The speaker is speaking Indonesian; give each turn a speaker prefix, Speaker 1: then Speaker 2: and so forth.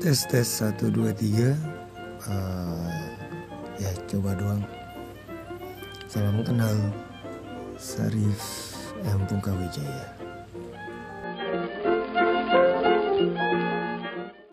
Speaker 1: Tes tes satu dua tiga. Eh, ya coba doang. Salam kenal. Sarif M. Pungkawijaya.